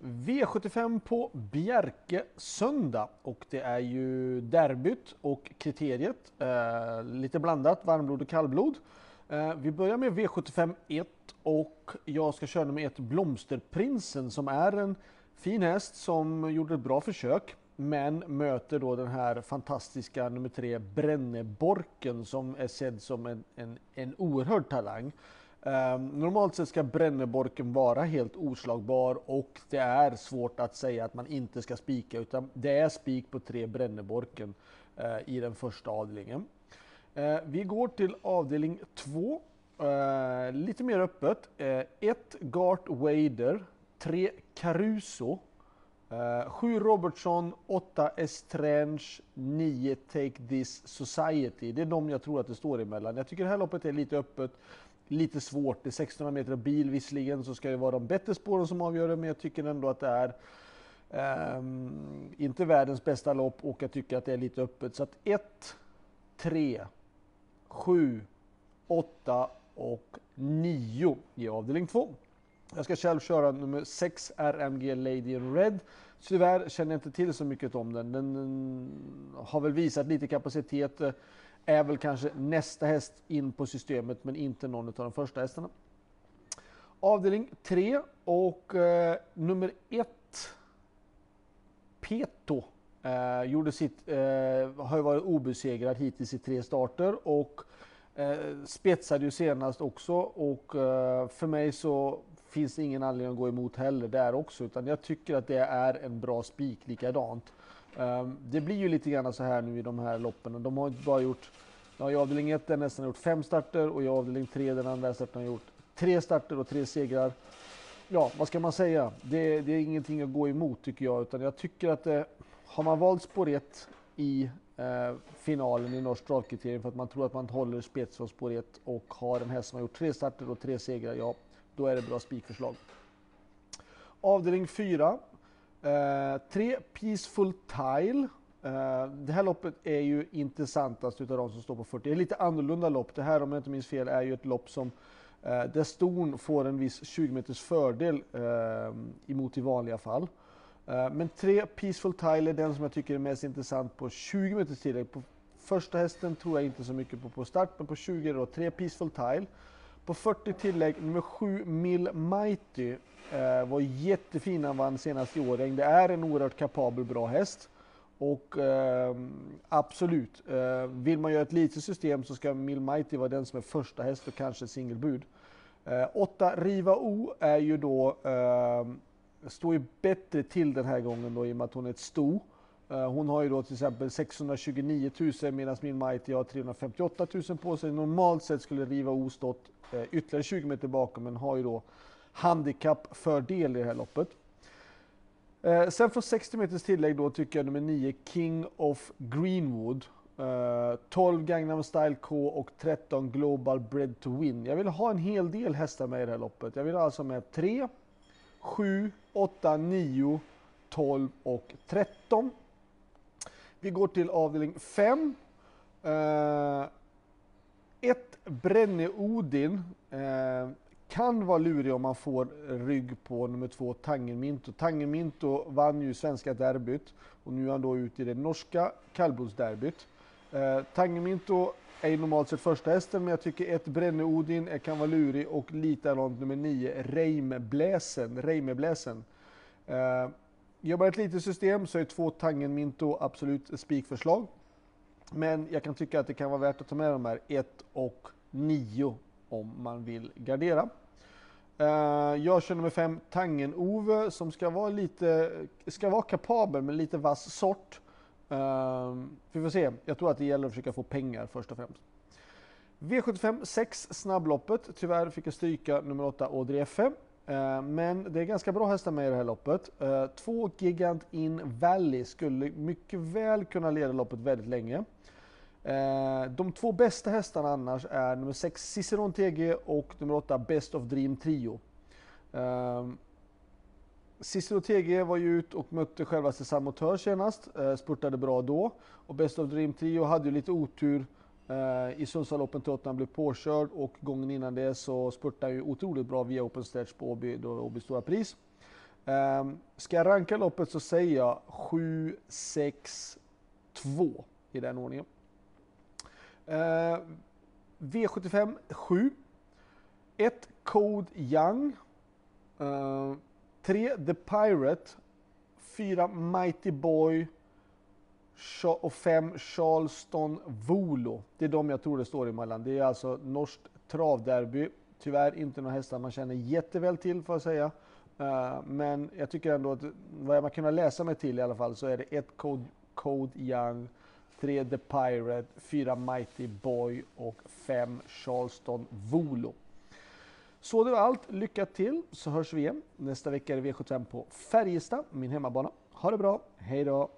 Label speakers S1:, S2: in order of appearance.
S1: V75 på Bjerke söndag och det är ju derbyt och kriteriet. Eh, lite blandat, varmblod och kallblod. Eh, vi börjar med V75 1 och jag ska köra med ett Blomsterprinsen som är en fin häst som gjorde ett bra försök men möter då den här fantastiska nummer 3, Bränneborken som är sedd som en, en, en oerhörd talang. Um, normalt sett ska Bränneborken vara helt oslagbar och det är svårt att säga att man inte ska spika utan det är spik på tre Bränneborken uh, eh, i den första avdelningen. Uh, vi går till avdelning 2. Uh, eh, lite mer öppet. 1 Gart Wader, 3 Caruso, Eh, 7 Robertson, 8 Estrange, 9 Take This Society. Det är de jag tror att det står emellan. Jag tycker det här loppet är lite öppet lite svårt. Det är 1600 meter bil visserligen så ska det vara de bättre spåren som avgör det men jag tycker ändå att det är um, inte världens bästa lopp och jag tycker att det är lite öppet. Så att 1, 3, 7, 8 och 9 i avdelning 2. Jag ska själv köra nummer 6 RMG Lady Red. Tyvärr känner jag inte till så mycket om den. Den mm, har väl visat lite kapacitet eh, är väl kanske nästa häst in på systemet men inte någon av de första hästarna. Avdelning 3 och eh, nummer 1 Peto eh, gjorde sitt, eh, har ju varit obesegrad hittills i tre starter och eh, spetsade ju senast också och eh, för mig så finns ingen anledning att gå emot heller där också utan jag tycker att det är en bra spik likadant. Ehm, det blir ju lite grann så här nu i de här loppen. De har inte bara gjort, ja, i avdelning 1 har nästan gjort fem starter och i avdelning 3 den andra starten har gjort tre starter och tre segrar. Ja, vad ska man säga? Det, det är ingenting att gå emot tycker jag, utan jag tycker att det, har man valt spår 1 i eh, finalen i Norsk dragkriterium för att man tror att man håller spets från spår 1 och har en häst som har gjort tre starter och tre segrar, ja, då är det bra spikförslag. Avdelning 4 Eh, tre Peaceful Tile. Uh, det här loppet är ju intressantast utav de som står på 40. Det är lite annorlunda lopp. Det här om jag inte minns fel är ju ett lopp som uh, där ston får en viss 20 meters fördel uh, emot i vanliga fall. men tre Peaceful Tile är den som jag tycker är mest intressant på 20 meters tillägg. På första hästen tror jag inte så mycket på på start, men på 20 är det då tre Peaceful Tile. På 40 tillägg nummer 7 Mill Mighty Eh, var jättefin han vann senast i Årjäng. Det är en oerhört kapabel, bra häst. Och eh, absolut, eh, vill man göra ett litet system så ska Mill Mighty vara den som är första häst och kanske singelbud. Eh, 8 Riva O är ju då, eh, står ju bättre till den här gången då i och med att hon är ett sto. Eh, hon har ju då till exempel 629 000 medan min Mighty har 358 000 på sig. Normalt sett skulle Riva O stått eh, ytterligare 20 meter bakom men har ju då handikappfördel i det här loppet. Eh, sen från 60 meters tillägg då tycker jag nummer 9 King of Greenwood. Eh, 12 Gangnam Style K och 13 Global Bread to Win. Jag vill ha en hel del hästar med i det här loppet. Jag vill alltså med 3, 7, 8, 9, 12 och 13. Vi går till avdelning 5. Uh, eh, ett Brenne Odin. uh, eh, kan vara lurig om man får rygg på nummer två Tangenminto. Tangenminto vann ju svenska derbyt och nu är han då ute i det norska kallblodsderbyt. Uh, Tangenminto är ju normalt sett första hästen men jag tycker ett Brenne Odin kan vara lurig och likadant nummer nio Reimebläsen. Reimebläsen. Eh, jobbar ett litet system så är två Tangen Minto absolut spikförslag. Men jag kan tycka att det kan vara värt att ta med de här 1 och 9 om man vill gardera. Eh, jag kör nummer 5, Tangen-Ove, som ska vara lite, ska vara kapabel med lite vass sort. Eh, vi får se, jag tror att det gäller att försöka få pengar först och främst. V75 6 snabbloppet, tyvärr fick jag stryka nummer 8 Audrey F. Eh, men det är ganska bra hästar med i det här loppet. Eh, två Gigant In Valley skulle mycket väl kunna leda loppet väldigt länge. Eh, de två bästa hästarna annars är nummer 6 Ciceron TG och nummer 8 Best of Dream Trio. Cicero TG var ju ut och mötte självaste Samotör senast, spurtade bra då. Och Best of Dream Trio hade ju lite otur Eh, i Sundsvall Open till blev påkörd och gången innan det så spurtade han ju otroligt bra via Open Stretch på Åby, då Åby Stora Pris. Um, ska jag ranka loppet så säger jag 7, 6, 2 i den ordningen. Uh, V75 7. 1 Code Young. Eh, 3 uh, The Pirate. 4 Mighty Boy och 5 Charleston Volo. Det är de jag tror det står emellan. Det är alltså norskt travderby. Tyvärr inte några hästar man känner jätteväl till får jag säga. Uh, men jag tycker ändå att vad man kunnat läsa mig till i alla fall så är det 1 Code, Code Young, 3 The Pirate, 4 Mighty Boy och 5 Charleston Volo. Så det var allt. Lycka till så hörs vi igen. Nästa vecka är det V75 på Färjestad, min hemmabana. Ha det bra. Hej då!